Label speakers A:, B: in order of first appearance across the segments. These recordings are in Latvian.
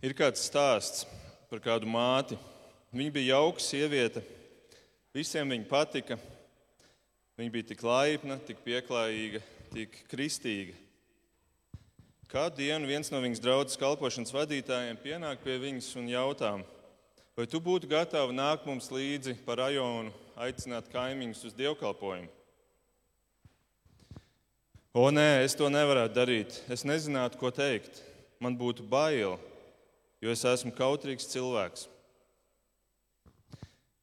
A: Ir kāds stāsts par kādu māti. Viņa bija jauka sieviete, visiem viņa patika. Viņa bija tik laipna, tik pieklājīga, tik kristīga. Kādu dienu viens no viņas draudzes kalpošanas vadītājiem pienāk pie viņas un jautā, vai tu būtu gatava nākt mums līdzi pa rajonu, aicināt kaimiņus uz dievkalpojumu? O, nē, es to nevarētu darīt. Es nezinātu, ko teikt. Man būtu bail, jo es esmu kautrīgs cilvēks.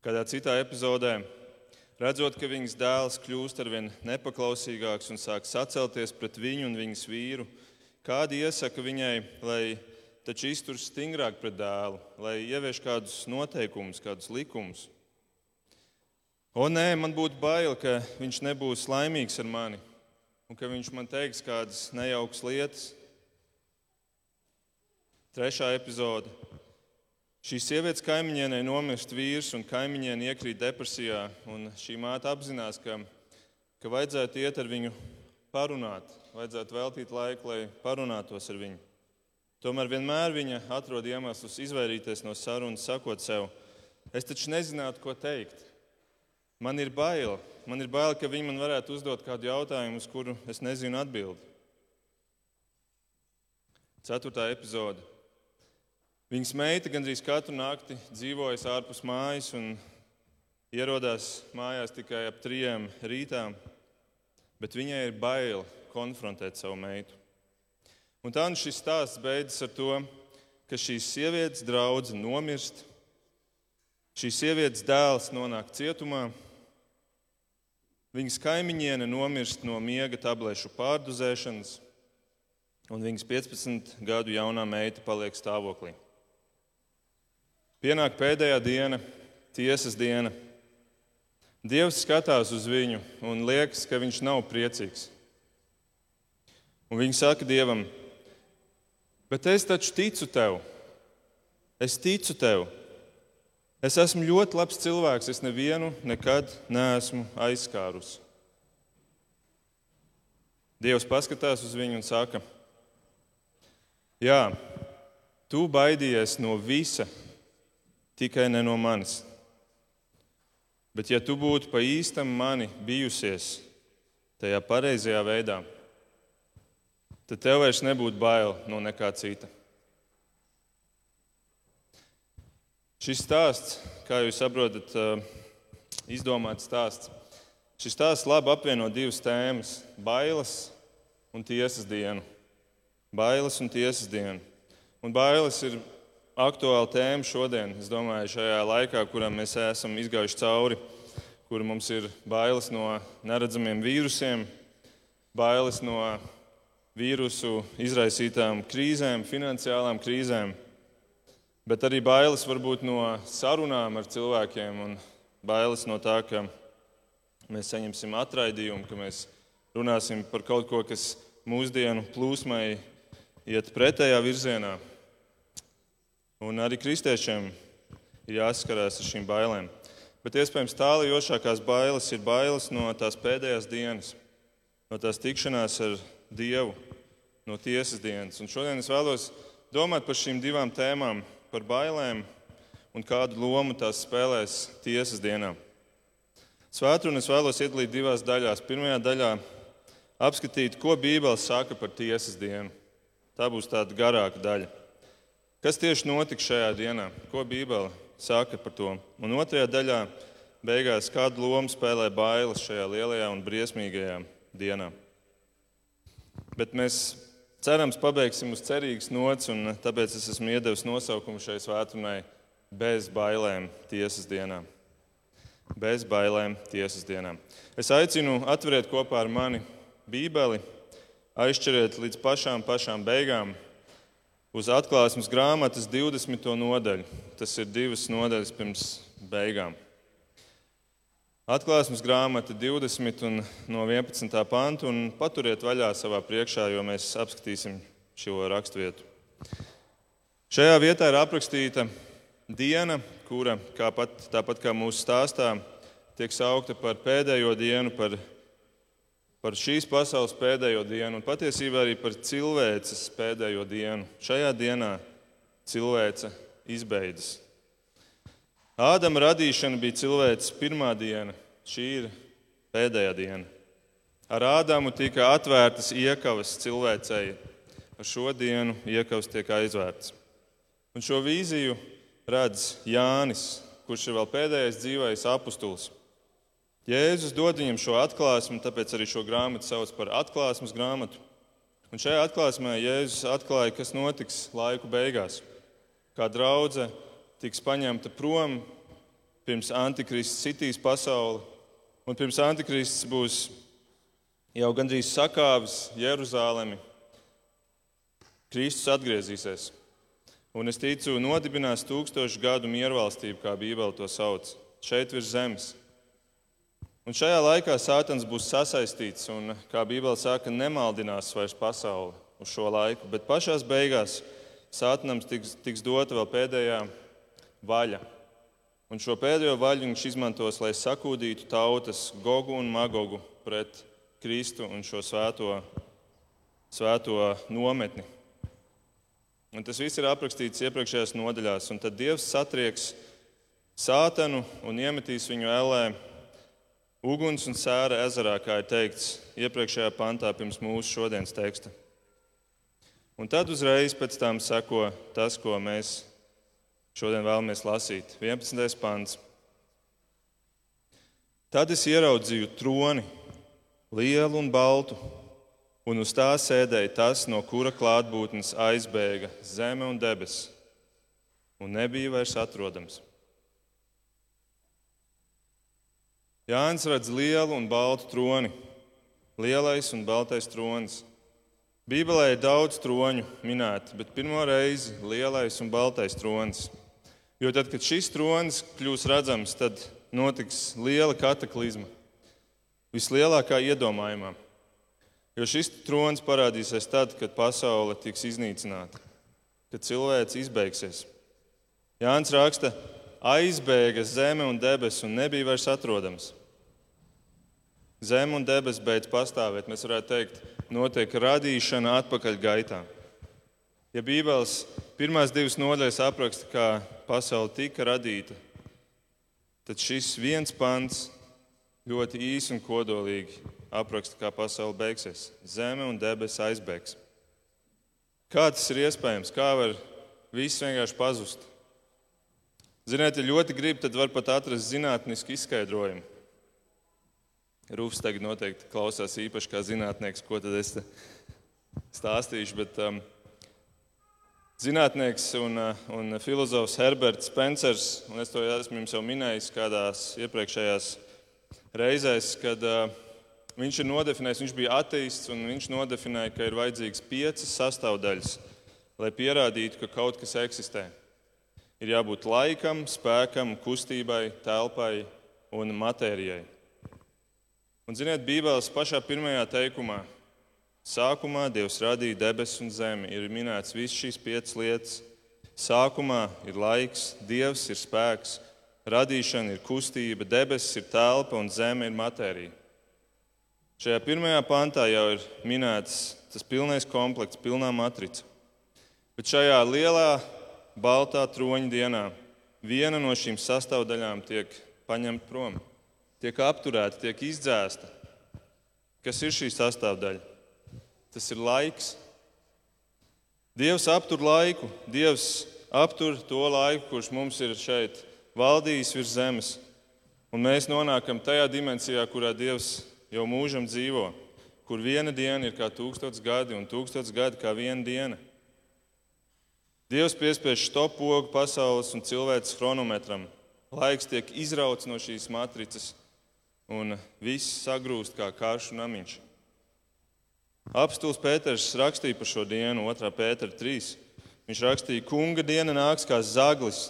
A: Kādā citā epizodē, redzot, ka viņas dēls kļūst ar vien nepaklausīgāks un sāk sacelties pret viņu un viņas vīru, kādi iesaka viņai, lai taču izturas stingrāk pret dēlu, lai ievieš kādus noteikumus, kādus likumus. O, nē, man būtu bail, ka viņš nebūs laimīgs ar mani un ka viņš man teiks kādas nejaukas lietas. Trešā epizode. Šīs sievietes kaimiņienei nomirst vīrs, un kaimiņiene iekrīt depresijā. Šī māte apzinās, ka, ka vajadzētu iet ar viņu parunāt, vajadzētu veltīt laiku, lai parunātos ar viņu. Tomēr vienmēr viņa atrod iemeslus izvairīties no sarunas, sakot sev, es taču nezinātu, ko teikt. Man ir bail, man ir bail, ka viņi man varētu uzdot kādu jautājumu, uz kuru es nezinu atbildi. Ceturtā epizode. Viņas meita gandrīz katru nakti dzīvojas ārpus mājas un ierodās mājās tikai ap trijiem rītā, bet viņai ir bail konfrontēt savu meitu. Un tā nu šis stāsts beidzas ar to, ka šīs sievietes draudzene nomirst, šīs sievietes dēls nonāk cietumā, viņas kaimiņiene nomirst no miega tablešu pārdozēšanas, un viņas 15 gadu jaunā meita paliek stāvoklī. Pienāk pēdējā diena, tiesas diena. Dievs skatās uz viņu un liekas, ka viņš nav priecīgs. Un viņi saka Dievam, bet es taču ticu tev. Es ticu tev. Es esmu ļoti labs cilvēks. Es nevienu nekad neesmu aizskārus. Dievs paskatās uz viņu un saka, Jā, tu baidījies no visa, tikai ne no manis. Bet, ja tu būtu pa īstam mani bijusies tajā pareizajā veidā, tad tev vairs nebūtu bail no nekā cita. Šis stāsts, kā jūs saprotat, izdomāts stāsts. Šis stāsts labi apvieno divas tēmas - bailes un tiesas dienu. Bailes un tiesas dienu. Un bailes ir aktuāla tēma šodien. Es domāju, šajā laikā, kuram mēs esam izgājuši cauri, kur mums ir bailes no neredzamiem vīrusiem, bailes no vīrusu izraisītām krīzēm, finansiālām krīzēm, bet arī bailes varbūt no sarunām ar cilvēkiem un bailes no tā, ka mēs saņemsim atraidījumu, ka mēs runāsim par kaut ko, kas mūsdienu plūsmai iet pretējā virzienā. Un arī kristiešiem ir jāsaskarās ar šīm bailēm. Bet iespējams tālajošākās bailes ir bailes no tās pēdējās dienas, no tās tikšanās ar Dievu, no tiesas dienas. Un šodien es vēlos domāt par šīm divām tēmām, par bailēm un kādu lomu tās spēlēs tiesas dienā. Svētdienu es vēlos iedalīt divās daļās. Pirmajā daļā apskatīt, ko Bībele saka par tiesas dienu. Tā būs tāda garāka daļa. Kas tieši notika šajā dienā? Ko Bībele saka par to? Un otrajā daļā beigās kādu lomu spēlē bailes šajā lielajā un briesmīgajā dienā. Bet mēs cerams pabeigsim uz cerīgas nots, un tāpēc es esmu iedevis nosaukumu šai svētdienai bez bailēm tiesas dienā. Bez bailēm tiesas dienā. Es aicinu atveriet kopā ar mani Bībeli, aizķeriet līdz pašām, pašām beigām uz atklāsmes grāmatas 20. nodaļu. Tas ir divas nodaļas pirms beigām. Atklāsmes grāmata 20 un no 11. panta un paturiet vaļā savā priekšā, jo mēs apskatīsim šo raksturvietu. Šajā vietā ir aprakstīta diena, kura, kā pat, tāpat kā mūsu stāstā, tiek saukta par pēdējo dienu, par par šīs pasaules pēdējo dienu un patiesībā arī par cilvēces pēdējo dienu. Šajā dienā cilvēce izbeidzas. Ādama radīšana bija cilvēces pirmā diena, šī ir pēdējā diena. Ar Ādamu tika atvērtas iekavas cilvēcei, ar šo dienu iekavas tiek aizvērtas. Un šo vīziju redz Jānis, kurš ir vēl pēdējais dzīvais apustulis. Jēzus dod viņam šo atklāsmu, tāpēc arī šo grāmatu sauc par atklāsmes grāmatu. Un šajā atklāsmē Jēzus atklāja, kas notiks laiku beigās. Kā draudzene tiks paņemta prom, pirms antikrists sitīs pasauli, un pirms antikrists būs jau gandrīz sakāvis Jeruzalemi. Kristus atgriezīsies. Un es ticu, nodibinās tūkstošu gadu miervalstību, kā Bībele to sauc, šeit virs zemes. Un šajā laikā Sātans būs sasaistīts un, kā Bībele saka, nemaldinās vairs pasauli uz šo laiku, bet pašā beigās Sātanam tiks, tiks dota vēl pēdējā vaļa. Un šo pēdējo vaļu viņš izmantos, lai sakūdītu tautas Gogu un Magogu pret Kristu un šo svēto, svēto nometni. Un tas viss ir aprakstīts iepriekšējās nodaļās. Un tad Dievs satrieks Sātanu un iemetīs viņu ellē Uguns un sēra ezerā, kā ir teikts iepriekšējā pantā, pirms mūsu šodienas teksta. Un tad uzreiz pēc tam seko tas, ko mēs šodien vēlamies lasīt. 11. pants. Tad es ieraudzīju troni, lielu un baltu, un uz tā sēdēja tas, no kura klātbūtnes aizbēga zeme un debesis, un nebija vairs atrodams. Jānis redz lielu un baltu troni, lielais un baltais tronis. Bībelē ir daudz troņu minēti, bet pirmo reizi lielais un baltais tronis. Jo tad, kad šis tronis kļūs redzams, tad notiks liela kataklizma, vislielākā iedomājumā. Jo šis tronis parādīsies tad, kad pasaule tiks iznīcināta, kad cilvēks izbeigsies. Jānis raksta, aizbēga zeme un debesis un nebija vairs atrodams. Zeme un debesis beidz pastāvēt. Mēs varētu teikt, notiek radīšana atpakaļ gaitā. Ja Bībeles pirmās divas nodaļas apraksta, kā pasaule tika radīta, tad šis viens pants ļoti īsi un kodolīgi apraksta, kā pasaule beigsies. Zeme un debesis aizbēgs. Kā tas ir iespējams? Kā var viss vienkārši pazust? Ziniet, ja ļoti grib, tad var pat atrast zinātnisku izskaidrojumu. Rūfs tagad noteikti klausās īpaši kā zinātnieks, ko tad es stāstīšu. Bet, um, zinātnieks un, uh, un filozofs Herberts Spencers, un es to esmu jums jau minējis kādās iepriekšējās reizēs, kad uh, viņš ir nodefinējis, viņš bija ateists un viņš nodefinēja, ka ir vajadzīgas piecas sastāvdaļas, lai pierādītu, ka kaut kas eksistē. Ir jābūt laikam, spēkam, kustībai, telpai un matērijai. Un, ziniet, Bībeles pašā pirmajā teikumā, sākumā Dievs radīja debesis un zemi. Ir minēts visas šīs piecas lietas. Sākumā ir laiks, Dievs ir spēks, radīšana ir kustība, debesis ir telpa un zeme ir matērija. Šajā pirmajā pantā jau ir minēts tas pilnais komplekts, pilnā matrica. Bet šajā lielā baltā troņa dienā viena no šīm sastāvdaļām tiek paņemta prom tiek apturēta, tiek izdzēsta. Kas ir šī sastāvdaļa? Tas ir laiks. Dievs aptur laiku, Dievs aptur to laiku, kurš mums ir šeit valdījis virs zemes. Un mēs nonākam tajā dimensijā, kurā Dievs jau mūžam dzīvo, kur viena diena ir kā tūkstots gadi un tūkstots gadi kā viena diena. Dievs piespiež stopogu pasaules un cilvēces chronometram. Laiks tiek izrauts no šīs matricas un viss sagrūst kā karš namiņš. Apstults Pēters rakstīja par šo dienu, 2. pētera 3. Viņš rakstīja, ka kunga diena nāks kā zaglis,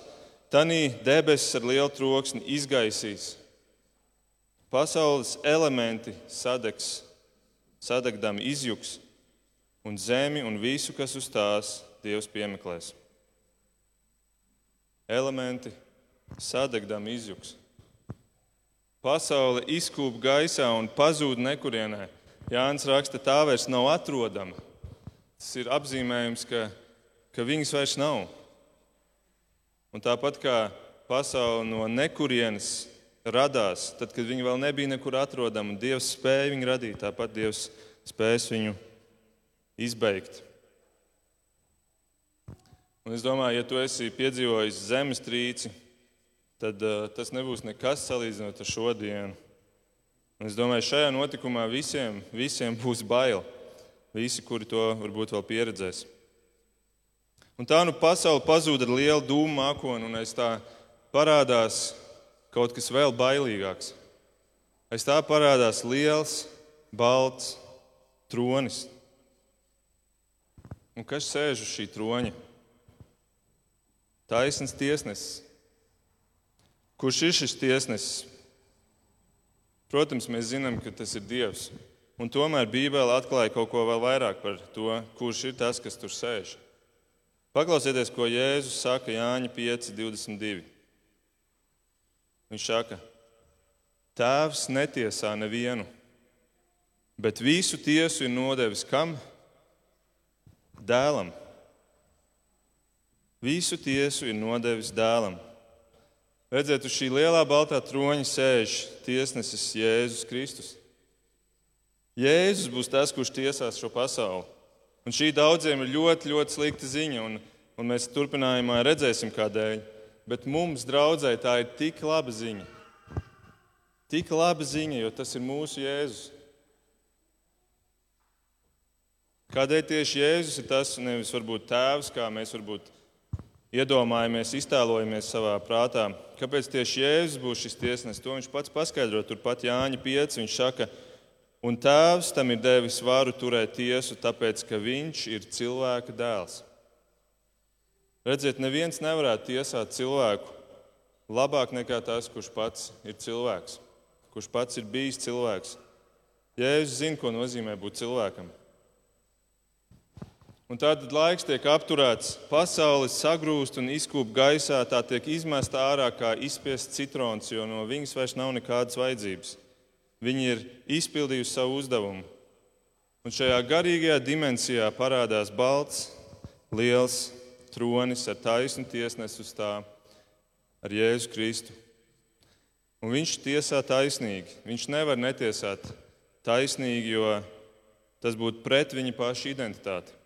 A: tanī debesis ar lielu troksni izgaisīs. Pasaules elementi sadegs, sadegdami izjuks, un zemi un visu, kas uz tās Dievs piemeklēs. Elementi sadegdami izjuks. Pasaule izkūp gaisā un pazūd nekurienē. Jānis raksta, tā vairs nav atrodama. Tas ir apzīmējums, ka, ka viņas vairs nav. Un tāpat kā pasaule no nekurienes radās, tad, kad viņi vēl nebija nekur atrodami, un Dievs spēja viņu radīt, tāpat Dievs spēs viņu izbeigt. Un es domāju, ja tu esi piedzīvojis zemestrīci, tad uh, tas nebūs nekas salīdzinot ar šodienu. Un es domāju, šajā notikumā visiem, visiem būs bail. Visi, kuri to varbūt vēl pieredzēs. Un tā nu pasaule pazūd ar lielu dūmu mākoni, un aiz tā parādās kaut kas vēl bailīgāks. Aiz tā parādās liels, balts tronis. Un kas sēž uz šī troņa? Taisns tiesnesis. Kurš ir šis tiesnesis? Protams, mēs zinām, ka tas ir Dievs. Un tomēr Bībele atklāja kaut ko vēl vairāk par to, kurš ir tas, kas tur sēž. Paklausieties, ko Jēzus saka Jāņa 5, 22. Viņš saka, Tēvs netiesā nevienu, bet visu tiesu ir nodevis kam? Dēlam. Visu tiesu ir nodevis dēlam. Redziet, uz šī lielā baltā troņa sēž tiesnesis Jēzus Kristus. Jēzus būs tas, kurš tiesās šo pasauli. Un šī daudziem ir ļoti, ļoti slikta ziņa, un, un mēs turpinājumā redzēsim, kādēļ. Bet mums, draudzēji, tā ir tik laba ziņa. Tik laba ziņa, jo tas ir mūsu Jēzus. Kādēļ tieši Jēzus ir tas, nevis varbūt tēvs, kā mēs varbūt iedomājamies, iztēlojamies savā prātā. Kāpēc tieši Jēzus būs šis tiesnesis? To viņš pats paskaidro. Turpat Jāņa 5. Viņš saka, ka Un tēvs tam ir devis varu turēt tiesu, tāpēc, ka viņš ir cilvēka dēls. Redziet, neviens nevarētu tiesāt cilvēku labāk nekā tas, kurš pats ir cilvēks, kurš pats ir bijis cilvēks. Jēzus zina, ko nozīmē būt cilvēkam. Un tad laiks tiek apturēts, pasaule sagrūst un izkūp gaisā, tā tiek izmesta ārā kā izspiests citrons, jo no viņas vairs nav nekādas vajadzības. Viņi ir izpildījuši savu uzdevumu. Un šajā garīgajā dimensijā parādās balts, liels tronis ar taisnu tiesnesi uz tā, ar Jēzu Kristu. Un viņš tiesā taisnīgi. Viņš nevar netiesāt taisnīgi, jo tas būtu pret viņa paša identitāti.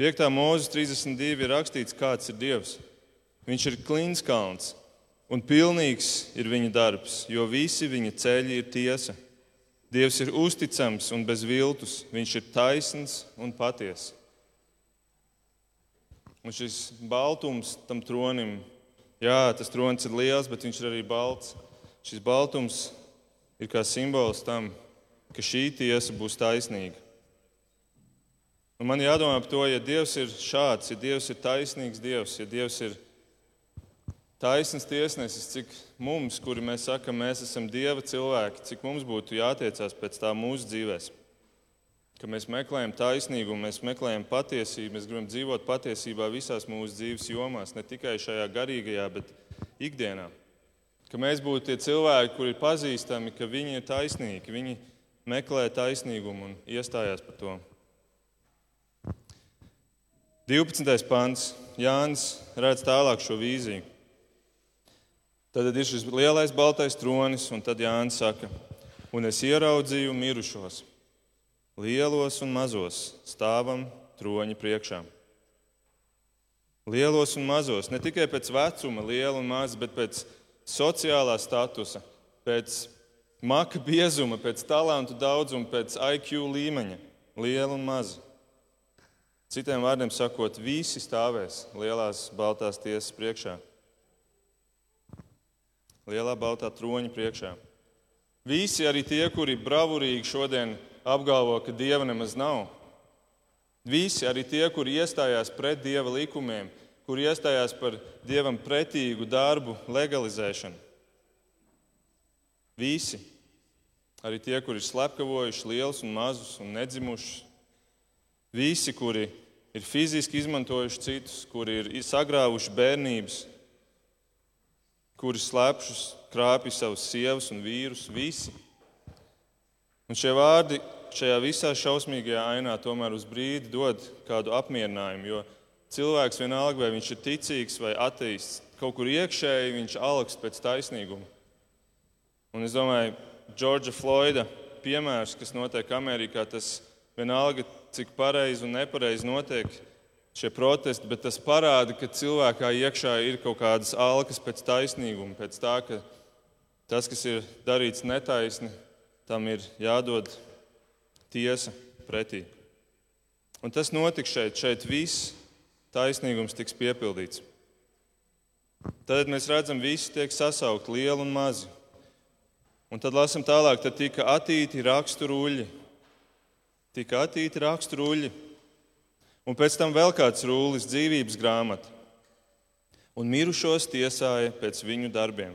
A: 5. mūzes 32 ir rakstīts, kāds ir Dievs. Viņš ir klinskalns, Un pilnīgs ir viņa darbs, jo visi viņa ceļi ir tiesa. Dievs ir uzticams un bez viltus, viņš ir taisns un patiess. Un šis baltums tam tronim, jā, tas tronis ir liels, bet viņš ir arī balts. Šis baltums ir kā simbols tam, ka šī tiesa būs taisnīga. Un man jādomā par to, ja Dievs ir šāds, ja Dievs ir taisnīgs Dievs, ja Dievs ir taisns tiesnesis, cik mums, kuri mēs sakam, mēs esam dieva cilvēki, cik mums būtu jātiecās pēc tā mūsu dzīvēm. Ka mēs meklējam taisnīgumu, mēs meklējam patiesību, mēs gribam dzīvot patiesībā visās mūsu dzīves jomās, ne tikai šajā garīgajā, bet ikdienā. Ka mēs būtu tie cilvēki, kuri ir pazīstami, ka viņi ir taisnīgi, viņi meklē taisnīgumu un iestājās par to. 12. pāns Jānis redz tālāk šo vīziju. Tad ir šis lielais baltais tronis, un tad Jānis saka, un es ieraudzīju mirušos, lielos un mazos, stāvam troņa priekšā. Lielos un mazos, ne tikai pēc vecuma, liela un maza, bet pēc sociālā statusa, pēc maka biezuma, pēc talantu daudzuma, pēc IQ līmeņa, liela un maza. Citiem vārdiem sakot, visi stāvēs lielās baltās tiesas priekšā lielā baltā troņa priekšā. Visi, arī tie, kuri bravurīgi šodien apgalvo, ka dieva nemaz nav. Visi, arī tie, kuri iestājās pret dieva likumiem, kuri iestājās par dievam pretīgu darbu legalizēšanu. Visi, arī tie, kuri ir slepkavojuši lielus un mazus un nedzimušus. Visi, kuri ir fiziski izmantojuši citus, kuri ir sagrāvuši bērnības, kuri slēpšus krāpj savus sievas un vīrus, visi. Un šie vārdi šajā visā šausmīgajā ainā tomēr uz brīdi dod kādu apmierinājumu, jo cilvēks vienalga, vai viņš ir ticīgs vai ateists, kaut kur iekšēji viņš augst pēc taisnīguma. Un es domāju, Džordža Floyda piemērs, kas notiek Amerikā, tas vienalga, cik pareizi un nepareizi notiek šie protesti, bet tas parāda, ka cilvēkā iekšā ir kaut kādas alkas pēc taisnīguma, pēc tā, ka tas, kas ir darīts netaisni, tam ir jādod tiesa pretī. Un tas notiks šeit, šeit viss taisnīgums tiks piepildīts. Tad mēs redzam, visi tiek sasaukt, lieli un mazi. Un tad lasām tālāk, tad tika attīti raksturuļi. Tika attīti raksturuļi. Un pēc tam vēl kāds rūlis, dzīvības grāmata. Un mirušos tiesāja pēc viņu darbiem,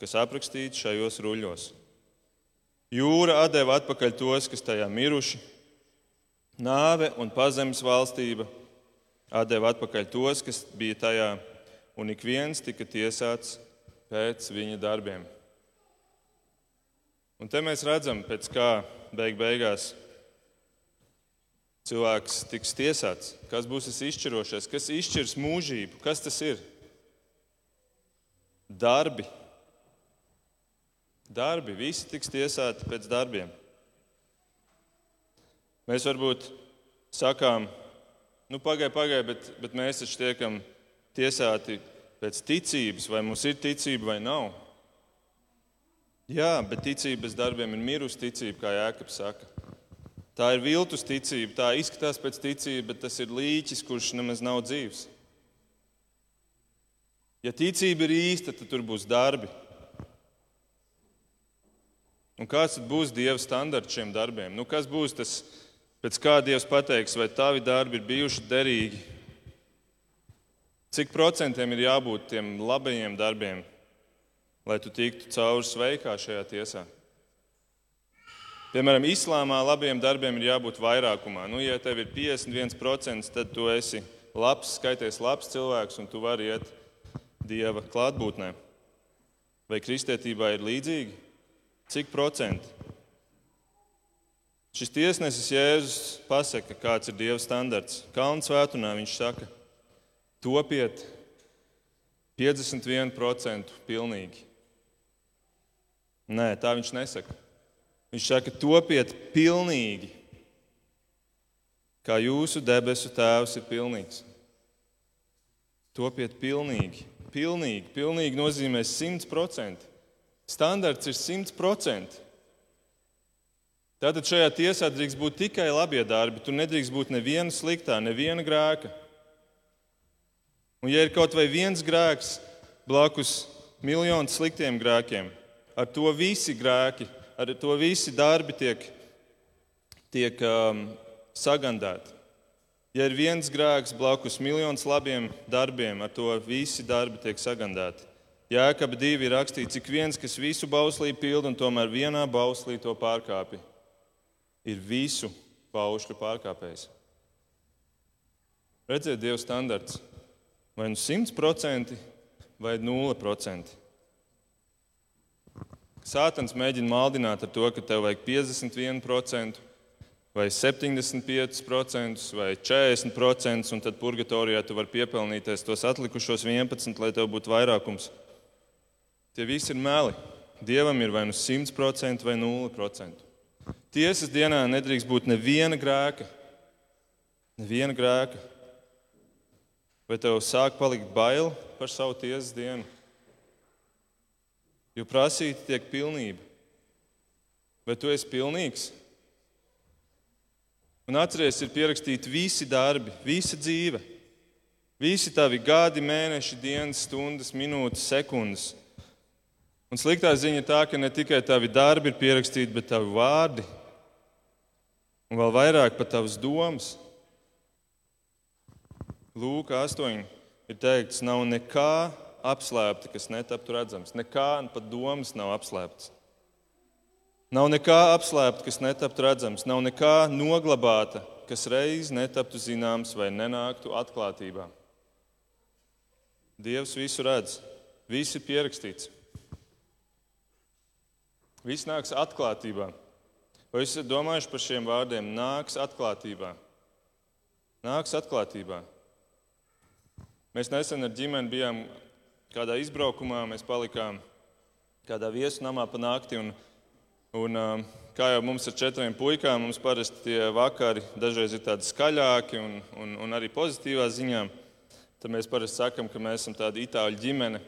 A: kas aprakstīti šajos ruļļos. Jūra deva atpakaļ tos, kas tajā miruši. Nāve un pazemes valstība deva atpakaļ tos, kas bija tajā, un ik viens tika tiesāts pēc viņa darbiem. Un te mēs redzam, pēc kā beig beigās cilvēks tiks tiesāts, kas būs tas izšķirošais, kas izšķirs mūžību, kas tas ir? Darbi. Darbi, visi tiks tiesāti pēc darbiem. Mēs varbūt sakām, nu, pagaidi, pagaidi, bet, bet mēs taču tiekam tiesāti pēc ticības, vai mums ir ticība vai nav. Jā, bet ticība bez darbiem ir mirusi ticība, kā Jēkabs saka. Tā ir viltus ticība, tā izskatās pēc ticības, bet tas ir līķis, kurš nemaz nav dzīves. Ja ticība ir īsta, tad tur būs darbi. Un kāds būs Dieva standarts šiem darbiem? Nu, kas būs tas, pēc kā Dievs pateiks, vai tavi darbi ir bijuši derīgi? Cik procentiem ir jābūt tiem labajiem darbiem, lai tu tiktu cauri sveikā šajā tiesā? Piemēram, islāmā labiem darbiem ir jābūt vairākumā. Nu, ja tev ir 51%, tad tu esi labs, skaities labs cilvēks un tu vari iet dieva klātbūtnē. Vai kristietībā ir līdzīgi? Cik procenti? Šis tiesnesis Jēzus pasaka, kāds ir Dieva standarts. Kalnu svētdienā viņš saka, topiet 51% pilnīgi. Nē, tā viņš nesaka. Viņš saka, topiet pilnīgi, kā jūsu debesu tēvs ir pilnīgs. Topiet pilnīgi. Pilnīgi, pilnīgi nozīmē 100%. Standarts ir 100%. Tātad šajā tiesā drīkst būt tikai labie darbi. Tur nedrīkst būt neviena sliktā, neviena grēka. Un, ja ir kaut vai viens grēks blakus miljonu sliktiem grēkiem, ar to visi grēki ar to visi darbi tiek, tiek um, sagandēti. Ja ir viens grēks blakus miljonus labiem darbiem, ar to visi darbi tiek sagandēti. Jēkab divi ir rakstīts, cik viens, kas visu bauslī pilda un tomēr vienā bauslī to pārkāpj, ir visu paušļu pārkāpējs. Redziet, Dieva standarts vai nu 100% vai 0%. Sātans mēģina maldināt ar to, ka tev vajag 51%, vai 75%, vai 40%, un tad purgatorijā tu vari piepelnīties tos atlikušos 11%, lai tev būtu vairākums. Tie visi ir meli. Dievam ir vai nu 100% vai 0%. Tiesas dienā nedrīkst būt neviena grēka. Neviena grēka. Vai tev sāk palikt bail par savu tiesas dienu? Jo prasīta tiek pilnība. Vai tu esi pilnīgs? Un atceries, ir pierakstīti visi darbi, visa dzīve, visi tavi gadi, mēneši, dienas, stundas, minūtes, sekundes. Un sliktā ziņa ir tā, ka ne tikai tavi darbi ir pierakstīti, bet tavi vārdi, un vēl vairāk pat tavas domas. Lūk, 8 ir teikts, nav nekā apslēpta, kas netaptu redzams. Nekā pat domas nav apslēptas. Nav nekā apslēpta, kas netaptu redzams. Nav nekā noglabāta, kas reiz netaptu zināms vai nenāktu atklātībā. Dievs visu redz, viss ir pierakstīts. Viss nāks atklātībā. Vai jūs esat domājuši par šiem vārdiem? Nāks atklātībā. Nāks atklātībā. Mēs nesen ar ģimeni bijām kādā izbraukumā, mēs palikām kādā viesunamā pa nakti. Un, un, kā jau mums ar četriem puikām, mums parasti tie vakari dažreiz ir tādi skaļāki un, un, un arī pozitīvā ziņā. Tad mēs parasti sakām, ka mēs esam tāda itāļu ģimene.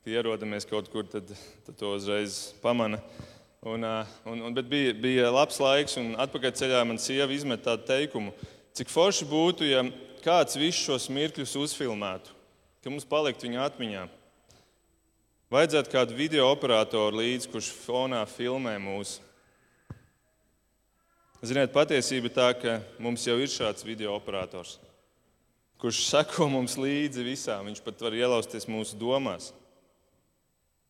A: Kad ierodamies kaut kur, tad, tad to uzreiz pamana. Un, un, un, bet bija, bija labs laiks, un atpakaļ ceļā man sieva izmet tādu teikumu, cik forši būtu, ja kāds visus šos mirkļus uzfilmētu, ka mums paliktu viņa atmiņā. Vajadzētu kādu video operatoru līdzi, kurš fonā filmē mūsu. Ziniet, patiesība ir tā, ka mums jau ir šāds video operators, kurš seko mums līdzi visā. Viņš pat var ielausties mūsu domās.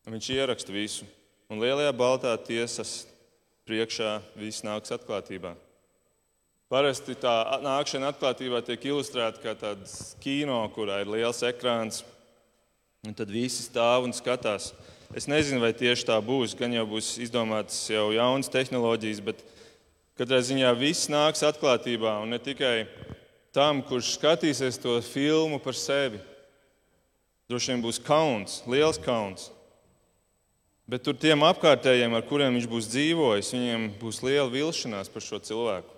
A: Viņš ieraksta visu. Un lielajā baltā tiesas priekšā viss nāks atklātībā. Parasti tā nākšana atklātībā tiek ilustrēta kā tāds kino, kurā ir liels ekrāns, un tad visi stāv un skatās. Es nezinu, vai tieši tā būs. Gan jau būs izdomātas jau jaunas tehnoloģijas, bet katrā ziņā viss nāks atklātībā. Un ne tikai tam, kurš skatīsies to filmu par sevi. Droši vien būs kauns, liels kauns. Bet tur tiem apkārtējiem, ar kuriem viņš būs dzīvojis, viņiem būs liela vilšanās par šo cilvēku.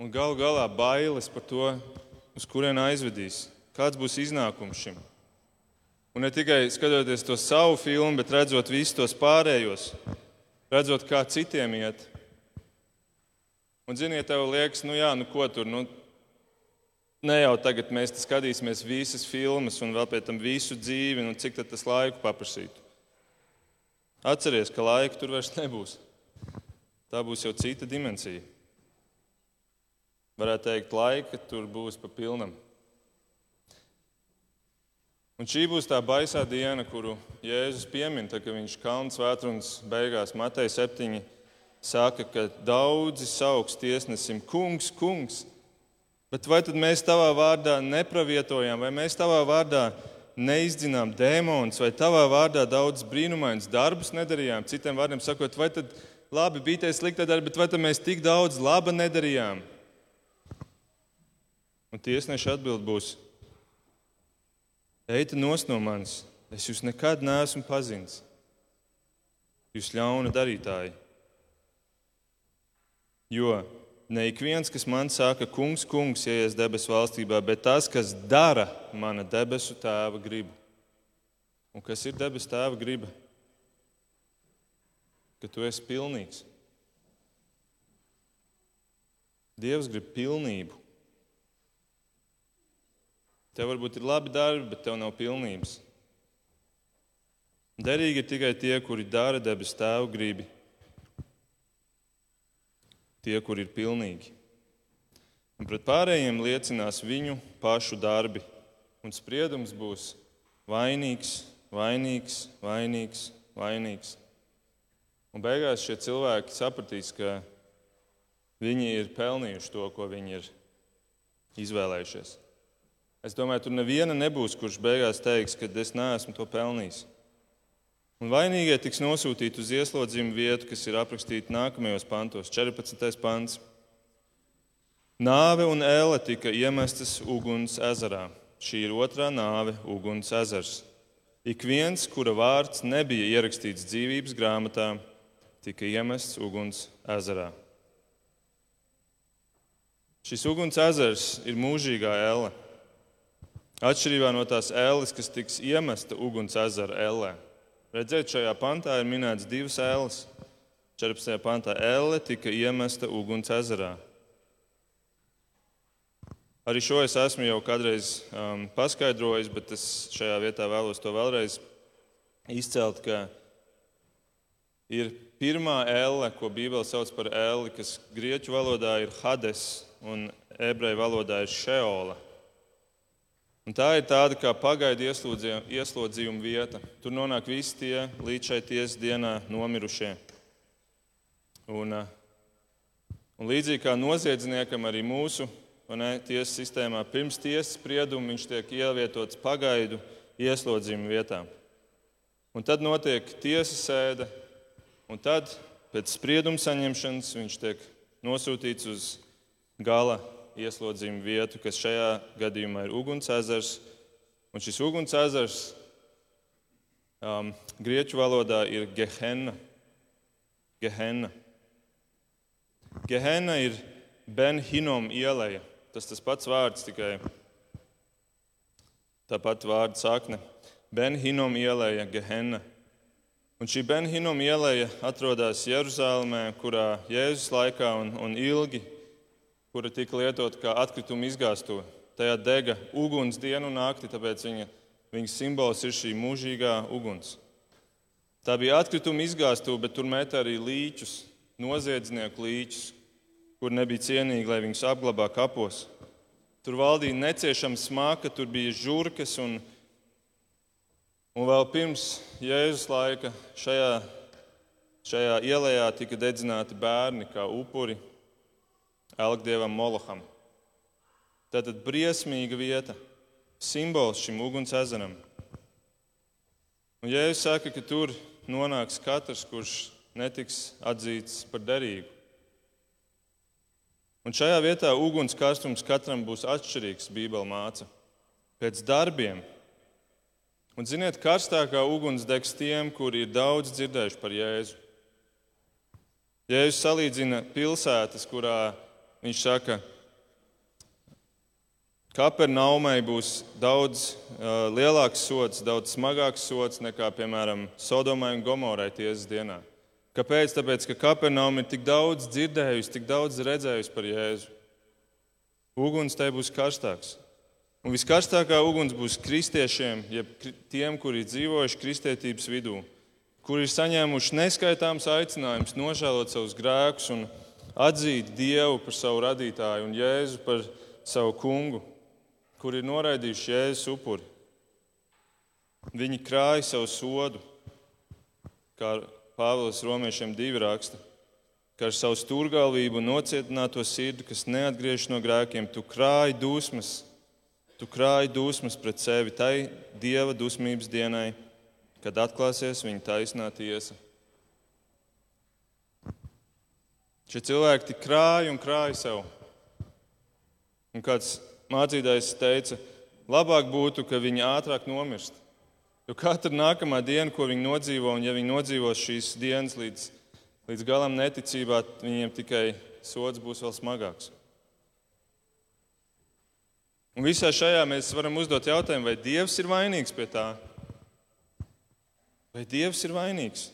A: un galu galā bailes par to, uz kurien aizvedīs, kāds būs iznākums šim. Un ne tikai skatoties to savu filmu, bet redzot visus tos pārējos, redzot, kā citiem iet. Un, ziniet, tev liekas, nu jā, nu ko tur, nu, ne jau tagad mēs skatīsimies visas filmas un vēl pēc tam visu dzīvi, nu cik tas laiku paprasītu. Atceries, ka laika tur vairs nebūs. Tā būs jau cita dimensija varētu teikt, laika tur būs pa pilnam. Un šī būs tā baisā diena, kuru Jēzus piemin, tad, kad viņš kalns vētrunas beigās Matei 7 saka, ka daudzi sauks tiesnesim kungs, kungs. Bet vai tad mēs tavā vārdā nepravietojām, vai mēs tavā vārdā neizdzinām dēmonus, vai tavā vārdā daudz brīnumainus darbus nedarījām? Citiem vārdiem sakot, vai tad labi bija tie slikti darbi, bet vai tad mēs tik daudz laba nedarījām? Un tiesneša atbild būs: Eita nos no manis, es jūs nekad neesmu pazinis. Jūs ļauna darītāji. Jo ne ik viens, kas man saka, kungs, kungs, ieies debesu valstībā, bet tas, kas dara mana debesu tēva gribu. Un kas ir debesu tēva griba? Ka tu esi pilnīgs. Dievs grib pilnību. Tev varbūt ir labi darbi, bet tev nav pilnības. Derīgi ir tikai tie, kuri dara debesu tēvu gribi. Tie, kuri ir pilnīgi. Un pret pārējiem liecinās viņu pašu darbi, un spriedums būs vainīgs, vainīgs, vainīgs, vainīgs. Un beigās šie cilvēki sapratīs, ka viņi ir pelnījuši to, ko viņi ir izvēlējušies. Es domāju, tur neviena nebūs, kurš beigās teiks, ka es neesmu to pelnījis. Un vainīgie tiks nosūtīti uz ieslodzījumu vietu, kas ir aprakstīta nākamajos pantos, 14. pants. Nāve un ēle tika iemestas uguns ezerā. Šī ir otrā nāve, uguns ezers. Ik viens, kura vārds nebija ierakstīts dzīvības grāmatā, tika iemests uguns ezerā. Šis uguns ezers ir mūžīgā elle. Atšķirībā no tās ēles, kas tiks iemesta uguns ezera ellē. Redziet, šajā pantā ir minēts divas ēles. 14. pantā elle tika iemesta uguns ezerā. Arī šo es esmu jau kādreiz um, paskaidrojis, bet es šajā vietā vēlos to vēlreiz izcelt, ka ir pirmā elle, ko Bībele sauc par elli, kas grieķu valodā ir Hades un ebreju valodā ir Šeola. Un tā ir tāda kā pagaidu ieslodzījuma vieta. Tur nonāk visi tie līdz šai tiesas dienā nomirušie. Un, eh, un līdzīgi kā noziedzniekam, arī mūsu ne, tiesas sistēmā pirms tiesas sprieduma viņš tiek ievietots pagaidu ieslodzījuma vietā. Un tad notiek tiesas sēde, un tad pēc sprieduma saņemšanas viņš tiek nosūtīts uz gala ieslodzījumu vietu, kas šajā gadījumā ir uguns ezers. Un šis uguns ezers um, grieķu valodā ir Gehenna. Gehenna. Gehenna ir Benhinom ieleja. Tas tas pats vārds, tikai tāpat vārda sakne. Benhinom ieleja Gehenna. Un šī Benhinom ieleja atrodas Jeruzalemē, kurā Jēzus laikā un, un ilgi, kura tika lietota kā atkrituma izgāstuve. Tajā dega uguns dienu un nakti, tāpēc viņa, viņas simbols ir šī mūžīgā uguns. Tā bija atkrituma izgāstuve, bet tur met arī līķus, noziedznieku līķus, kur nebija cienīgi, lai viņus apglabā kapos. Tur valdīja neciešama smaka, tur bija žurkas un Un vēl pirms Jēzus laika šajā, šajā ielā tika dedzināti bērni kā upuri Elgdievam Moloham. Tātad briesmīga vieta, simbols šim uguns ezeram. Un Jēzus saka, ka tur nonāks katrs, kurš netiks atzīts par derīgu. Un šajā vietā uguns karstums katram būs atšķirīgs, Bībele māca. Pēc darbiem Un, ziniet, karstākā uguns degs tiem, kuri ir daudz dzirdējuši par Jēzu. Jēzus salīdzina pilsētas, kurā viņš saka, ka Kapernaumai būs daudz uh, lielāks sots, daudz smagāks sots nekā, piemēram, Sodomai un Gomorai tiesas dienā. Kāpēc? Tāpēc, ka Kapernauma ir tik daudz dzirdējusi, tik daudz redzējusi par Jēzu. Uguns tai būs karstāks. Un viskarstākā uguns būs kristiešiem, jeb tiem, kuri dzīvojuši kristietības vidū, kuri ir saņēmuši neskaitāms aicinājums nožēlot savus grēkus un atzīt Dievu par savu radītāju un Jēzu par savu kungu, kuri ir noraidījuši Jēzus upuri. Viņi krāja savu sodu, kā Pāvils Romiešiem divi raksta, ka ar savu stūrgalvību un nocietināto sirdi, kas neatgriežas no grēkiem, tu krāji dusmas Tu krāji dusmas pret sevi tai dieva dusmības dienai, kad atklāsies viņa taisnā tiesa. Šie cilvēki tik krāja un krāja sev. Un kāds mācītājs teica, labāk būtu, ka viņi ātrāk nomirst. Jo katra nākamā diena, ko viņi nodzīvo, un ja viņi nodzīvos šīs dienas līdz, līdz galam neticībā, viņiem tikai sods būs vēl smagāks. Un visā šajā mēs varam uzdot jautājumu, vai Dievs ir vainīgs pie tā? Vai Dievs ir vainīgs?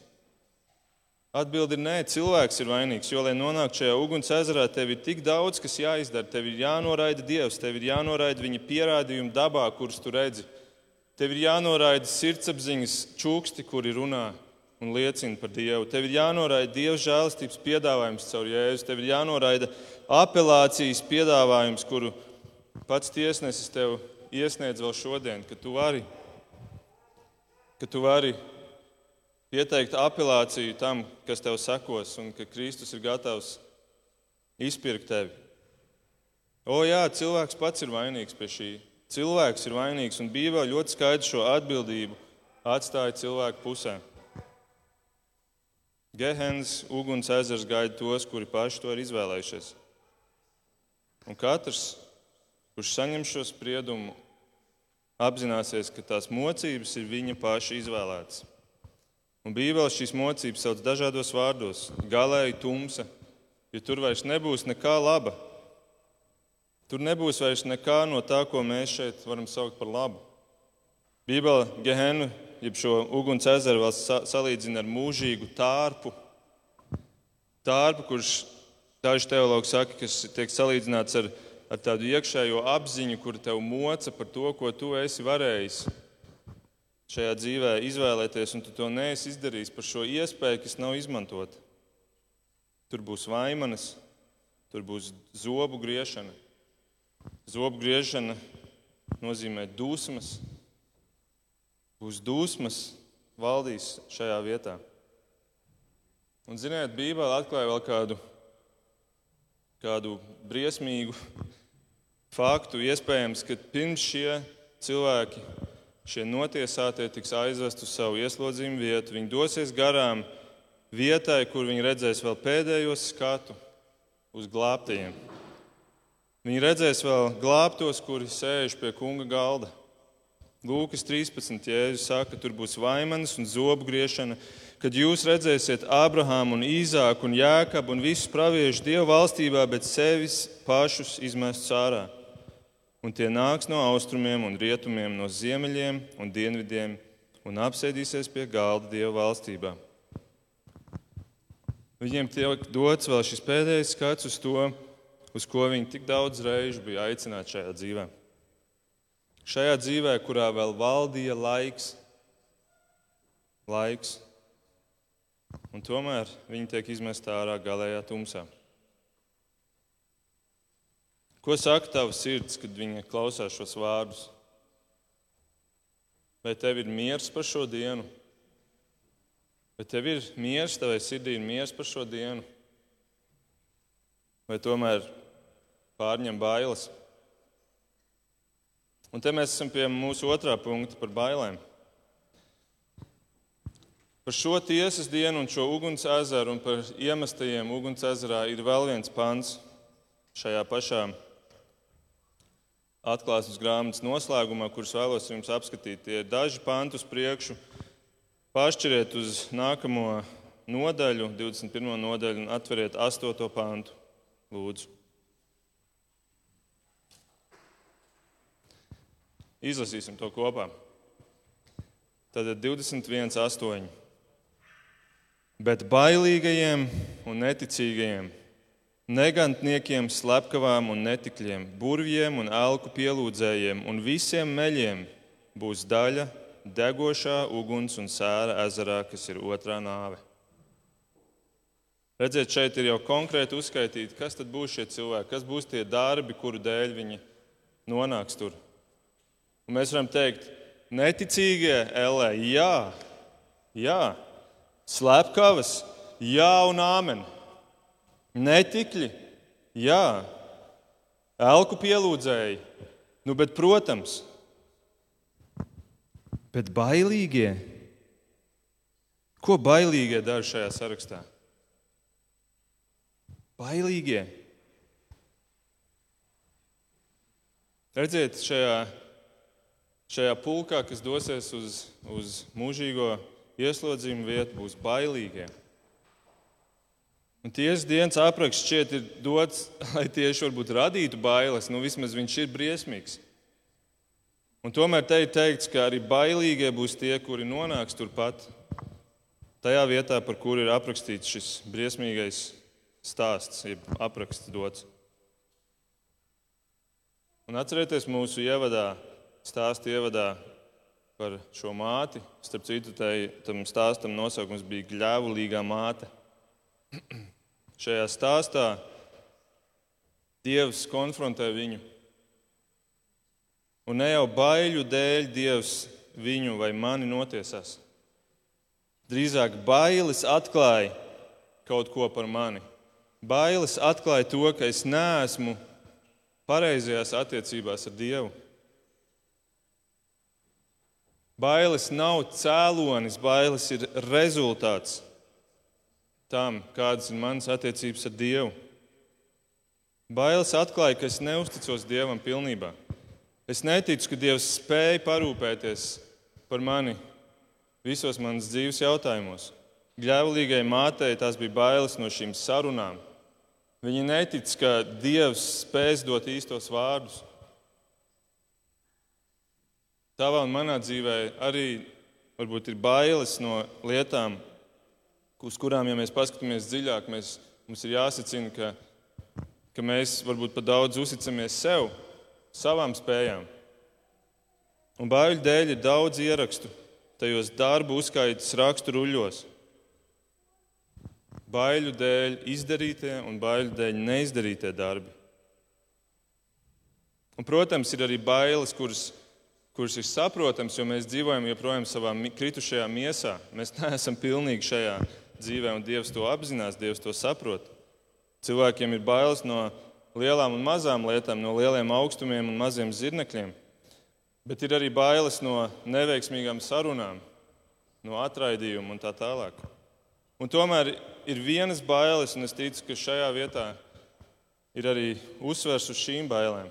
A: Atbilde ir nē, cilvēks ir vainīgs. Jo, lai nonāktu šajā uguns ezerā, tev ir tik daudz, kas jāizdara. Tev ir jānoraida Dievs, tev ir jānoraida viņa pierādījumi dabā, kurus tu redzi. Tev ir jānoraida sirdsapziņas čūksti, kuri runā un liecina par Dievu. Tev ir jānoraida Dieva žēlastības piedāvājums caur Jēzu. Tev ir jānoraida apelācijas piedāvājums, kuru pats tiesnesis tev iesniedz vēl šodien, ka tu vari, ka tu vari pieteikt apelāciju tam, kas tev sekos, un ka Kristus ir gatavs izpirkt tevi. O, jā, cilvēks pats ir vainīgs pie šī. Cilvēks ir vainīgs, un Bībelē ļoti skaidri šo atbildību atstāja cilvēku pusē. Gehens, uguns ezers gaida tos, kuri paši to ir izvēlējušies. Un katrs kurš saņem šo spriedumu, apzināsies, ka tās mocības ir viņa paša izvēlētas. Un Bībelē šīs mocības sauc dažādos vārdos - galēji tumsa, jo tur vairs nebūs nekā laba. Tur nebūs vairs nekā no tā, ko mēs šeit varam saukt par labu. Bībelē Gehenu, jeb šo uguns ezeru, vēl salīdzina ar mūžīgu tārpu. Tārpu, kurš daži teologi saka, kas tiek salīdzināts ar ar tādu iekšējo apziņu, kur tev moca par to, ko tu esi varējis šajā dzīvē izvēlēties, un tu to neesi izdarījis par šo iespēju, kas nav izmantota. Tur būs vaimanas, tur būs zobu griešana. Zobu griešana nozīmē dusmas. Būs dusmas valdīs šajā vietā. Un, ziniet, Bībelē atklāja vēl kādu, kādu briesmīgu faktu. Iespējams, ka pirms šie cilvēki, šie notiesātie, tiks aizvest uz savu ieslodzījumu vietu, viņi dosies garām vietai, kur viņi redzēs vēl pēdējo skatu uz glābtajiem. Viņi redzēs vēl glābtos, kuri sēž pie kunga galda. Lūkas 13. Jēzus saka, tur būs vaimanas un zobu griešana, kad jūs redzēsiet Ābrahāmu un Īzāku un Jēkabu un visus praviešu Dieva valstībā, bet sevis pašus izmest ārā. Un tie nāks no austrumiem un rietumiem, no ziemeļiem un dienvidiem un apsēdīsies pie galda Dieva valstībā. Viņiem tiek dots vēl šis pēdējais skats uz to, uz ko viņi tik daudz reižu bija aicināti šajā dzīvēm. Šajā dzīvē, kurā vēl valdīja laiks, laiks, un tomēr viņi tiek izmesti ārā galējā tumsā. Ko saka tavs sirds, kad viņa klausās šos vārdus? Vai tev ir miers par šo dienu? Vai tev ir miers, tavai sirdī ir miers par šo dienu? Vai tomēr pārņem bailes? Un te mēs esam pie mūsu otrā punkta par bailēm. Par šo tiesas dienu un šo uguns ezeru un par iemestajiem uguns ezerā ir vēl viens pants šajā pašā atklāsmes grāmatas noslēgumā, kurus vēlos jums apskatīt. Tie ir daži panti uz priekšu. Pāršķiriet uz nākamo nodaļu, 21. nodaļu, un atveriet 8. pantu. Lūdzu. Izlasīsim to kopā. Tad 21, 8. Bet bailīgajiem un neticīgajiem, negantniekiem, slepkavām un netikļiem, burvjiem un elku pielūdzējiem un visiem meļiem būs daļa degošā uguns un sēra ezerā, kas ir otrā nāve. Redziet, šeit ir jau konkrēti uzskaitīti, kas tad būs šie cilvēki, kas būs tie darbi, kuru dēļ viņi nonāks tur. Un mēs varam teikt, neticīgie LE, jā, jā, slepkavas, jā un āmen. Netikļi, jā, elku pielūdzēji, nu, bet, protams, bet bailīgie. Ko bailīgie dara šajā sarakstā? Bailīgie. Redziet, šajā šajā pulkā, kas dosies uz, uz mūžīgo ieslodzījumu vietu, būs bailīgie. Un tiesas dienas apraksts šķiet ir dots, lai tieši varbūt radītu bailes, nu vismaz viņš ir briesmīgs. Un tomēr te ir teikts, ka arī bailīgie būs tie, kuri nonāks turpat, tajā vietā, par kuru ir aprakstīts šis briesmīgais stāsts, jeb apraksts dots. Un atcerieties mūsu ievadā, stāstu ievadā par šo māti. Starp citu, tai, tam stāstam nosaukums bija Gļēvulīgā māte. Šajā stāstā Dievs konfrontē viņu. Un ne jau baiļu dēļ Dievs viņu vai mani notiesās. Drīzāk bailes atklāja kaut ko par mani. Bailes atklāja to, ka es neesmu pareizajās attiecībās ar Dievu. Bailes nav cēlonis, bailes ir rezultāts tam, kādas ir manas attiecības ar Dievu. Bailes atklāja, ka es neusticos Dievam pilnībā. Es neticu, ka Dievs spēja parūpēties par mani visos manas dzīves jautājumos. Gļēvulīgai mātei tās bija bailes no šīm sarunām. Viņa netic, ka Dievs spēs dot īstos vārdus. Tavā un manā dzīvē arī varbūt ir bailes no lietām, uz kurām, ja mēs paskatāmies dziļāk, mēs, mums ir jāsacina, ka, ka mēs varbūt pat daudz uzticamies sev, savām spējām. Un baiļu dēļ ir daudz ierakstu tajos darbu uzskaitas rakstu ruļļos. Baiļu dēļ izdarītie un baiļu dēļ neizdarītie darbi. Un, protams, ir arī bailes, kuras kuras ir saprotams, jo mēs dzīvojam joprojām savā kritušajā miesā. Mēs neesam pilnīgi šajā dzīvē, un Dievs to apzinās, Dievs to saprot. Cilvēkiem ir bailes no lielām un mazām lietām, no lieliem augstumiem un maziem zirnekļiem. Bet ir arī bailes no neveiksmīgām sarunām, no atraidījuma un tā tālāk. Un tomēr ir vienas bailes, un es ticu, ka šajā vietā ir arī uzsvers uz šīm bailēm.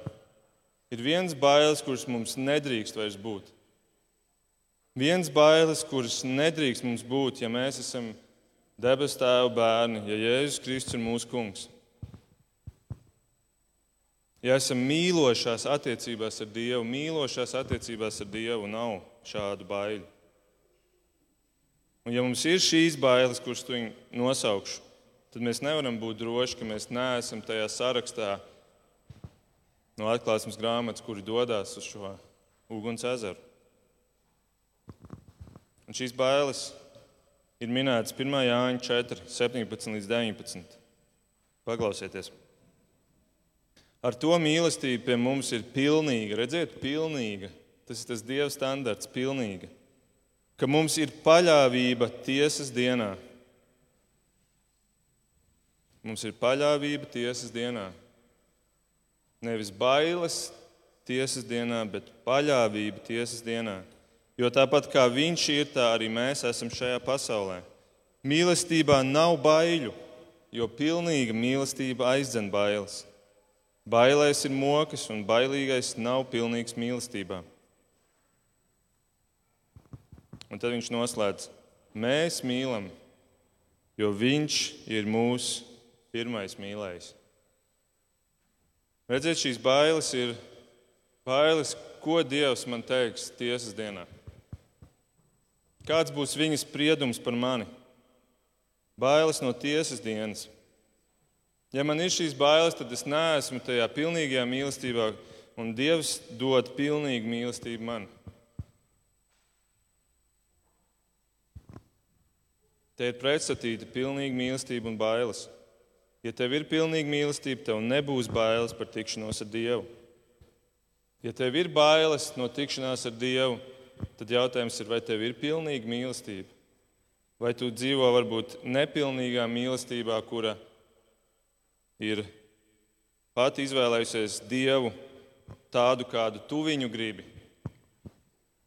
A: Ir viens bailes, kuras mums nedrīkst vairs būt. Viens bailes, kuras nedrīkst mums būt, ja mēs esam debesu tēva bērni, ja Jēzus Kristus ir mūsu kungs. Ja esam mīlošās attiecībās ar Dievu, mīlošās attiecībās ar Dievu nav šādu baiļu. Un ja mums ir šīs bailes, kuras tu nosaukšu, tad mēs nevaram būt droši, ka mēs neesam tajā sarakstā no atklāsmes grāmatas, kuri dodas uz šo uguns ezeru. Un šīs bailes ir minētas 1. Jāņa 4, 17 līdz 19. Paklausieties! Ar to mīlestība pie mums ir pilnīga. Redziet, pilnīga. Tas ir tas Dieva standarts, pilnīga. Ka mums ir paļāvība tiesas dienā. Mums ir paļāvība tiesas dienā. Nevis bailes tiesas dienā, bet paļāvība tiesas dienā. Jo tāpat kā viņš ir, tā arī mēs esam šajā pasaulē. Mīlestībā nav baiļu, jo pilnīga mīlestība aizdzen bailes. Bailēs ir mokas, un bailīgais nav pilnīgs mīlestībā. Un tad viņš noslēdz: Mēs mīlam, jo viņš ir mūsu pirmais mīlējs. Redziet, šīs bailes ir bailes, ko Dievs man teiks tiesas dienā. Kāds būs viņa spriedums par mani? Bailes no tiesas dienas. Ja man ir šīs bailes, tad es neesmu tajā pilnīgajā mīlestībā, un Dievs dod pilnīgu mīlestību man. Te ir pretstatīta pilnīga mīlestība un bailes. Ja tev ir pilnīga mīlestība, tev nebūs bailes par tikšanos ar Dievu. Ja tev ir bailes no tikšanās ar Dievu, tad jautājums ir, vai tev ir pilnīga mīlestība? Vai tu dzīvo varbūt nepilnīgā mīlestībā, kura ir pati izvēlējusies Dievu tādu, kādu tu viņu gribi?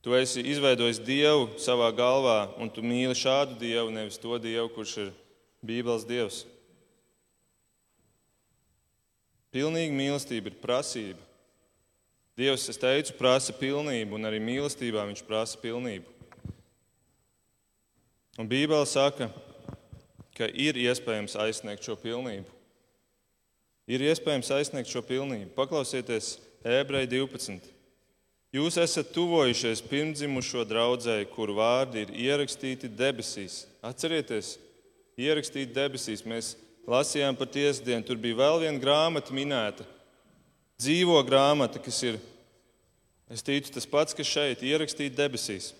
A: Tu esi izveidojis Dievu savā galvā, un tu mīli šādu Dievu, nevis to Dievu, kurš ir Bībeles Dievs. Pilnīga mīlestība ir prasība. Dievs, es teicu, prasa pilnību, un arī mīlestībā viņš prasa pilnību. Un Bībele saka, ka ir iespējams aizsniegt šo pilnību. Ir iespējams aizsniegt šo pilnību. Paklausieties, ebreji 12. Jūs esat tuvojušies pirmdzimušo draudzēji, kur vārdi ir ierakstīti debesīs. Atcerieties, ierakstīti debesīs. Mēs lasījām par tiesdienu, tur bija vēl viena grāmata minēta dzīvo grāmata, kas ir, es ticu, tas pats, kas šeit ierakstīts debesīs.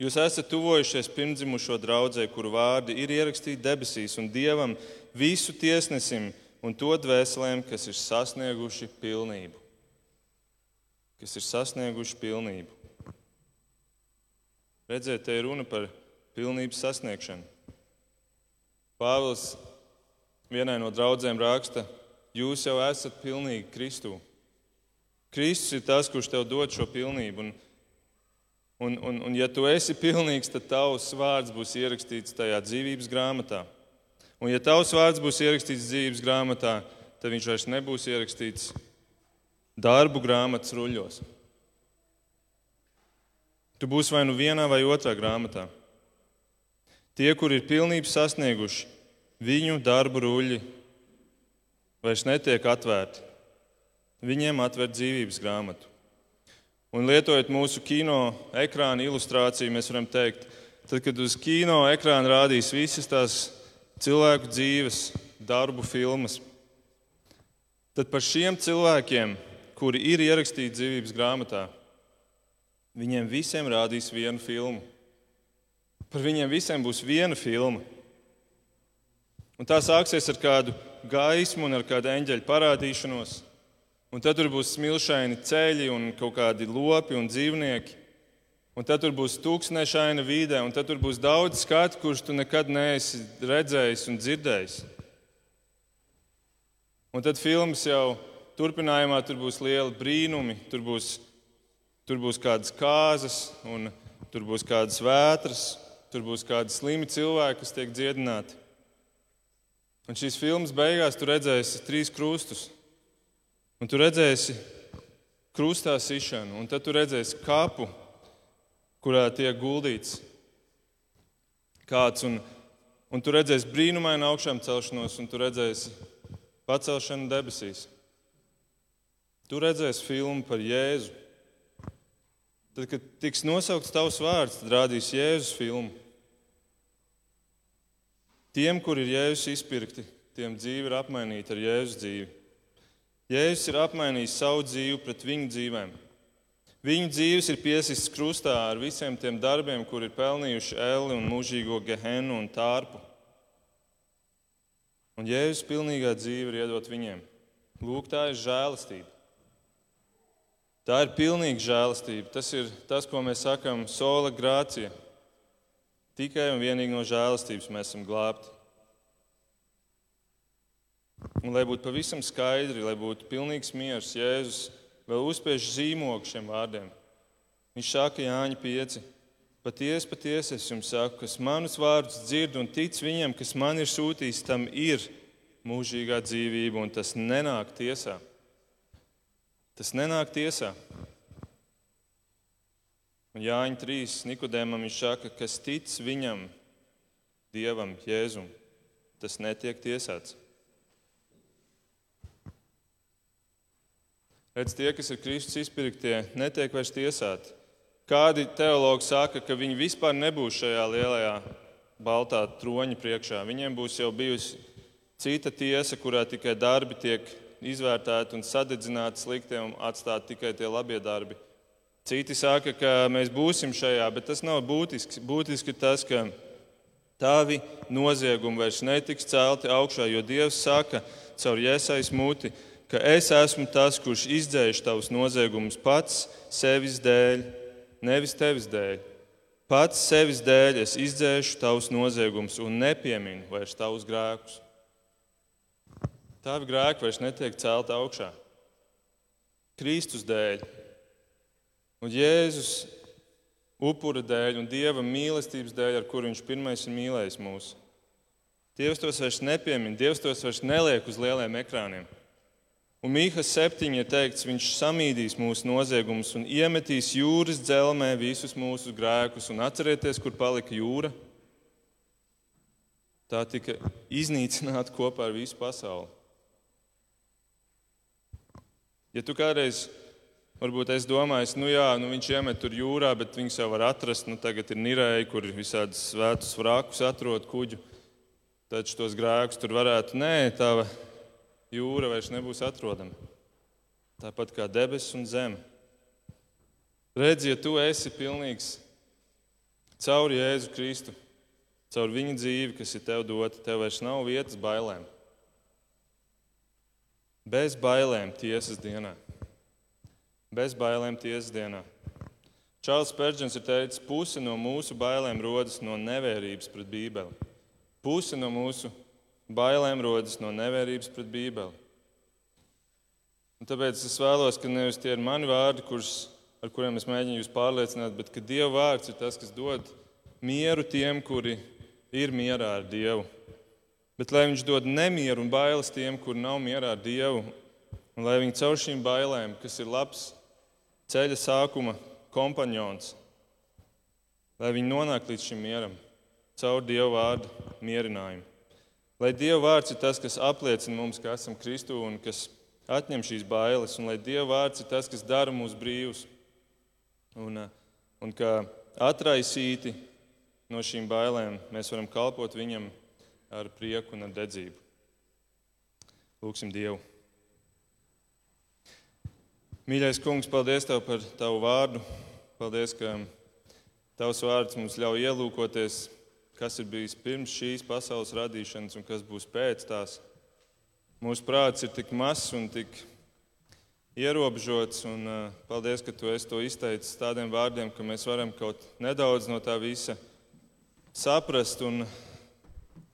A: Jūs esat tuvojušies pirmdzimušo draudzē, kuru vārdi ir ierakstīti debesīs, un Dievam visu tiesnesim un to dvēselēm, kas ir sasnieguši pilnību. Kas ir sasnieguši pilnību. Redziet, te ir runa par pilnības sasniegšanu. Pāvils vienai no draudzēm raksta, Jūs jau esat pilnīgi Kristū. Kristus ir tas, kurš tev dod šo pilnību. Un, un, un, un ja tu esi pilnīgs, tad tavs vārds būs ierakstīts tajā dzīvības grāmatā. Un ja tavs vārds būs ierakstīts dzīvības grāmatā, tad viņš vairs nebūs ierakstīts darbu grāmatas ruļļos. Tu būsi vai nu vienā vai otrā grāmatā. Tie, kuri ir pilnībā sasnieguši, viņu darbu ruļļi vairs netiek atvērti. Viņiem atver dzīvības grāmatu. Un lietojot mūsu kino ekrāna ilustrāciju, mēs varam teikt, tad, kad uz kino ekrāna rādīs visas tās cilvēku dzīves, darbu filmas, tad par šiem cilvēkiem, kuri ir ierakstīti dzīvības grāmatā, viņiem visiem rādīs vienu filmu. Par viņiem visiem būs viena filma. Un tā sāksies ar kādu gaismu un ar kādu eņģeļu parādīšanos. Un tad tur būs smilšaini ceļi un kaut kādi lopi un dzīvnieki. Un tad tur būs tūkstošaina vide, un tad tur būs daudz skatu, kurus tu nekad neesi redzējis un dzirdējis. Un tad filmas jau turpinājumā tur būs lieli brīnumi, tur būs, tur būs kādas kāzas, un tur būs kādas vētras, tur būs kādi slimi cilvēki, kas tiek dziedināti. Un šīs filmas beigās tu redzēsi trīs krustus. Un tu redzēsi krustā sišanu, un tad tu redzēsi kapu, kurā tiek guldīts kāds. Un, un tu redzēsi brīnumainu augšām celšanos, un tu redzēsi pacelšanu debesīs. Tu redzēsi filmu par Jēzu. Tad, kad tiks nosaukts tavs vārds, tad rādīs Jēzus filmu. Tiem, kur ir Jēzus izpirkti, tiem dzīve ir apmainīta ar Jēzus dzīvi. Jēzus ir apmainījis savu dzīvi pret viņu dzīvēm. Viņu dzīves ir piesistas krustā ar visiem tiem darbiem, kur ir pelnījuši eli un mūžīgo gehenu un tārpu. Un Jēzus pilnīgā dzīve ir iedot viņiem. Lūk, tā ir žēlastība. Tā ir pilnīga žēlastība. Tas ir tas, ko mēs sakām, sola grācija. Tikai un vienīgi no žēlastības mēs esam glābti. Un, lai būtu pavisam skaidri, lai būtu pilnīgs miers, Jēzus vēl uzspiež zīmogu šiem vārdiem. Viņš saka, Jāņa 5. Patiesi, patiesi es jums saku, kas manus vārdus dzird un tic viņam, kas man ir sūtījis, tam ir mūžīgā dzīvība, un tas nenāk tiesā. Tas nenāk tiesā. Un Jāņa 3. Nikodēmam viņš saka, kas tic viņam, Dievam, Jēzum, tas netiek tiesāts. Redz, tie, kas ir Kristus izpirktie, netiek vairs tiesāti. Kādi teologi saka, ka viņi vispār nebūs šajā lielajā baltā troņa priekšā. Viņiem būs jau bijusi cita tiesa, kurā tikai darbi tiek izvērtēti un sadedzināti sliktie un atstāti tikai tie labie darbi. Citi saka, ka mēs būsim šajā, bet tas nav būtiski. Būtiski tas, ka tavi noziegumi vairs netiks celti augšā, jo Dievs saka caur iesais muti, ka es esmu tas, kurš izdzēš tavus noziegumus pats sevis dēļ, nevis tevis dēļ. Pats sevis dēļ es izdzēšu tavus noziegumus un nepieminu vairs tavus grēkus. Tavi grēki vairs netiek celti augšā. Kristus dēļ Un Jēzus upura dēļ un Dieva mīlestības dēļ, ar kuru Viņš pirmais ir mīlējis mūs. Dievs tos vairs nepiemin, Dievs tos vairs neliek uz lieliem ekrāniem. Un Mīha 7 ir teikts, viņš samīdīs mūsu noziegumus un iemetīs jūras dzelzmē visus mūsu grēkus. Un atcerieties, kur palika jūra. Tā tika iznīcināta kopā ar visu pasauli. Ja tu kādreiz Varbūt es domāju, nu jā, nu viņš iemet tur jūrā, bet viņš jau var atrast. Nu, tagad ir nirēji, kur visādus svētus vrākus atrod kuģu. Taču tos grēkus tur varētu. Nē, tā jūra vairs nebūs atrodama. Tāpat kā debesis un zeme. Redzi, ja tu esi pilnīgs caur Jēzu Kristu, caur viņa dzīvi, kas ir tev dota, tev vairs nav vietas bailēm. Bez bailēm tiesas dienā bez bailēm tiesas dienā. Čārls Pērģents ir teicis, puse no mūsu bailēm rodas no nevērības pret Bībeli. Puse no mūsu bailēm rodas no nevērības pret Bībeli. Un tāpēc es vēlos, ka nevis tie ir mani vārdi, kurus, ar kuriem es mēģinu jūs pārliecināt, bet ka Dieva vārds ir tas, kas dod mieru tiem, kuri ir mierā ar Dievu. Bet lai Viņš dod nemieru un bailes tiem, kuri nav mierā ar Dievu, un lai viņi caur šīm bailēm, kas ir labs ceļa sākuma kompanjons, lai viņi nonāktu līdz šim mieram, caur Dieva vārdu mierinājumu. Lai Dieva vārds ir tas, kas apliecina mums, ka esam Kristu un kas atņem šīs bailes, un lai Dieva vārds ir tas, kas dara mūs brīvus. Un, un ka atraisīti no šīm bailēm mēs varam kalpot Viņam ar prieku un ar dedzību. Lūksim Dievu! Mīļais kungs, paldies Tev par Tavu vārdu. Paldies, ka Tavs vārds mums ļauj ielūkoties, kas ir bijis pirms šīs pasaules radīšanas un kas būs pēc tās. Mūsu prāts ir tik mazs un tik ierobežots, un uh, paldies, ka Tu esi to izteicis tādiem vārdiem, ka mēs varam kaut nedaudz no tā visa saprast un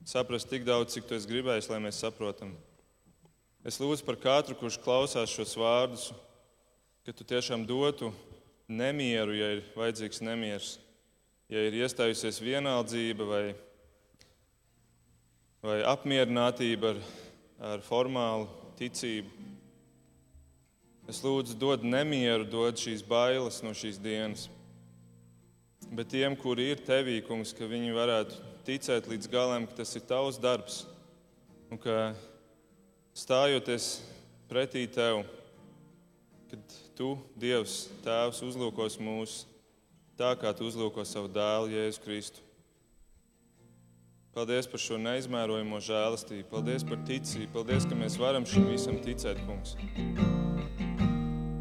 A: saprast tik daudz, cik Tu esi gribējis, lai mēs saprotam. Es lūdzu par katru, kurš klausās šos vārdus ka tu tiešām dotu nemieru, ja ir vajadzīgs nemieris, ja ir iestājusies vienaldzība vai, vai apmierinātība ar, ar formālu ticību. Es lūdzu, dod nemieru, dod šīs bailes no šīs dienas. Bet tiem, kuri ir tevī, kungs, ka viņi varētu ticēt līdz galam, ka tas ir tavs darbs un ka stājoties pretī tev, tu, Dievs, Tēvs, uzlūkos mūs tā, kā tu uzlūko savu dēlu, Jēzu Kristu. Paldies par šo neizmērojamo žēlastību, paldies par ticību, paldies, ka mēs varam šim visam ticēt, kungs.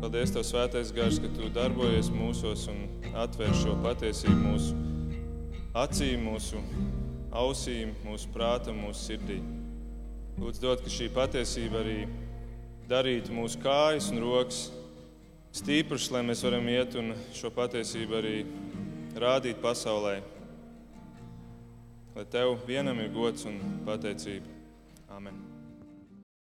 A: Paldies, Tev, Svētais Gars, ka Tu darbojies mūsos un atver šo patiesību mūsu acīm, mūsu ausīm, mūsu prātam, mūsu sirdī. Lūdzu, dod, ka šī patiesība arī darītu mūsu kājas un rokas stipras, lai mēs varam iet un šo patiesību arī rādīt pasaulē. Lai Tev vienam ir gods un pateicība. Amen.